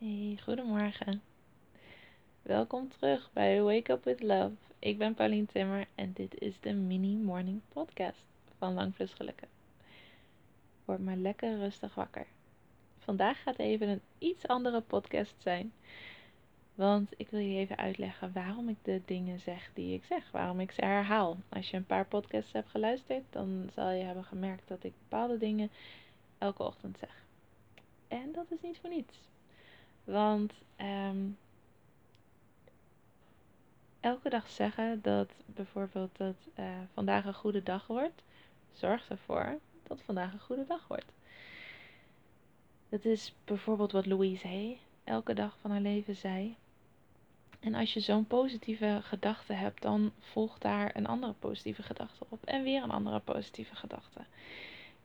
Hey, goedemorgen. Welkom terug bij Wake Up With Love. Ik ben Pauline Timmer en dit is de Mini Morning Podcast van Lang Gelukken. Word maar lekker rustig wakker. Vandaag gaat even een iets andere podcast zijn. Want ik wil je even uitleggen waarom ik de dingen zeg die ik zeg. Waarom ik ze herhaal. Als je een paar podcasts hebt geluisterd, dan zal je hebben gemerkt dat ik bepaalde dingen elke ochtend zeg. En dat is niet voor niets. Want um, elke dag zeggen dat bijvoorbeeld dat uh, vandaag een goede dag wordt, zorgt ervoor dat vandaag een goede dag wordt. Dat is bijvoorbeeld wat Louise Hay elke dag van haar leven zei. En als je zo'n positieve gedachte hebt, dan volgt daar een andere positieve gedachte op. En weer een andere positieve gedachte.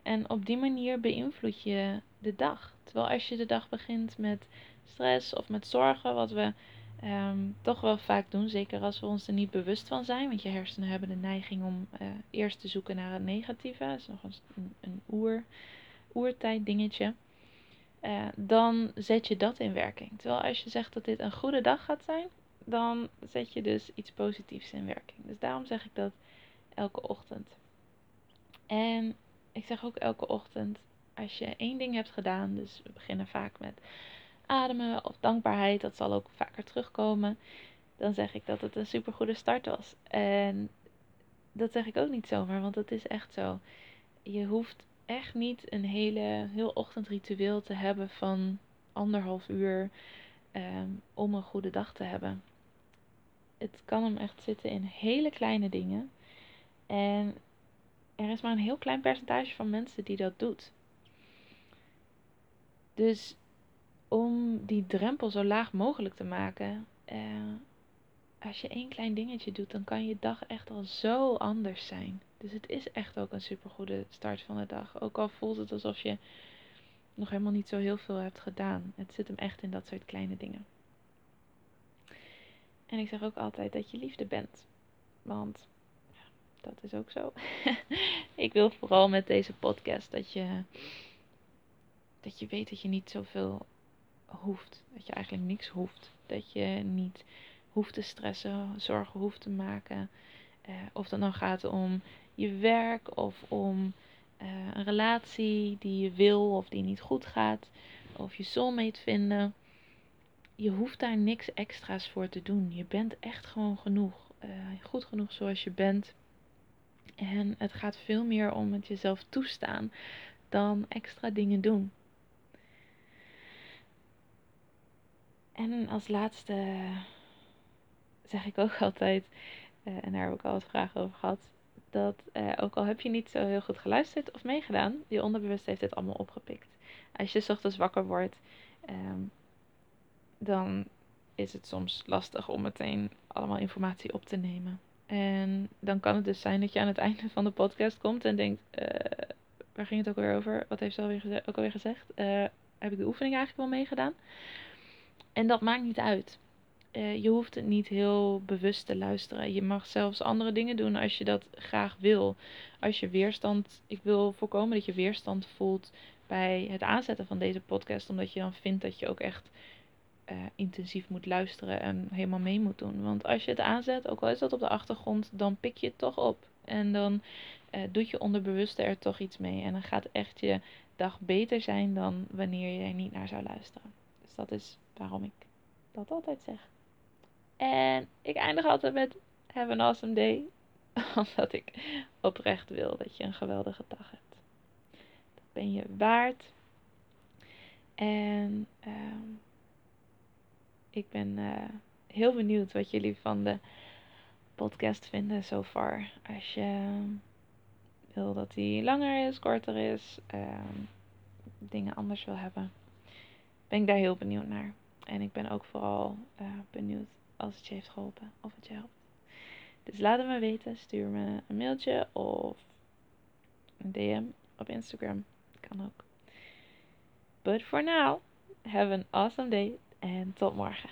En op die manier beïnvloed je de dag. Terwijl als je de dag begint met stress of met zorgen, wat we um, toch wel vaak doen, zeker als we ons er niet bewust van zijn, want je hersenen hebben de neiging om uh, eerst te zoeken naar het negatieve, dat is nog een, oer, oertijd dingetje, uh, dan zet je dat in werking. Terwijl als je zegt dat dit een goede dag gaat zijn, dan zet je dus iets positiefs in werking. Dus daarom zeg ik dat elke ochtend. En ik zeg ook elke ochtend, als je één ding hebt gedaan, dus we beginnen vaak met ademen of dankbaarheid, dat zal ook vaker terugkomen, dan zeg ik dat het een super goede start was. En dat zeg ik ook niet zomaar, want het is echt zo. Je hoeft echt niet een hele, heel ochtendritueel te hebben van anderhalf uur um, om een goede dag te hebben. Het kan hem echt zitten in hele kleine dingen. En er is maar een heel klein percentage van mensen die dat doet. Dus om die drempel zo laag mogelijk te maken, uh, als je één klein dingetje doet, dan kan je dag echt al zo anders zijn. Dus het is echt ook een supergoede start van de dag. Ook al voelt het alsof je nog helemaal niet zo heel veel hebt gedaan. Het zit hem echt in dat soort kleine dingen. En ik zeg ook altijd dat je liefde bent. Want dat is ook zo. ik wil vooral met deze podcast dat je, dat je weet dat je niet zoveel hoeft. Dat je eigenlijk niks hoeft. Dat je niet hoeft te stressen, zorgen hoeft te maken. Uh, of dat nou gaat om je werk of om uh, een relatie die je wil of die niet goed gaat. Of je soulmate vinden. Je hoeft daar niks extra's voor te doen. Je bent echt gewoon genoeg. Uh, goed genoeg zoals je bent. En het gaat veel meer om het jezelf toestaan dan extra dingen doen. En als laatste zeg ik ook altijd, uh, en daar heb ik al wat vragen over gehad, dat uh, ook al heb je niet zo heel goed geluisterd of meegedaan, je onderbewust heeft dit allemaal opgepikt. Als je ochtends wakker wordt, um, dan is het soms lastig om meteen allemaal informatie op te nemen. En dan kan het dus zijn dat je aan het einde van de podcast komt en denkt, uh, waar ging het ook weer over? Wat heeft ze alweer geze ook alweer gezegd? heb ik de oefening eigenlijk wel meegedaan? En dat maakt niet uit. Uh, je hoeft het niet heel bewust te luisteren. Je mag zelfs andere dingen doen als je dat graag wil. Als je weerstand, ik wil voorkomen dat je weerstand voelt bij het aanzetten van deze podcast, omdat je dan vindt dat je ook echt uh, intensief moet luisteren en helemaal mee moet doen. Want als je het aanzet, ook al is dat op de achtergrond, dan pik je het toch op. En dan uh, doet je onderbewuste er toch iets mee. En dan gaat echt je dag beter zijn dan wanneer je er niet naar zou luisteren. Dus dat is waarom ik dat altijd zeg. En ik eindig altijd met have an awesome day. Omdat ik oprecht wil dat je een geweldige dag hebt. Dat ben je waard. En uh, ik ben uh, heel benieuwd wat jullie van de podcast vinden so far. Als je wil dat die langer is, korter is, uh, dingen anders wil hebben, ben ik daar heel benieuwd naar. En ik ben ook vooral uh, benieuwd als het je heeft geholpen of het je helpt. Dus laat het me weten. Stuur me een mailtje of een DM op Instagram. Kan ook. But for now, have an awesome day en tot morgen.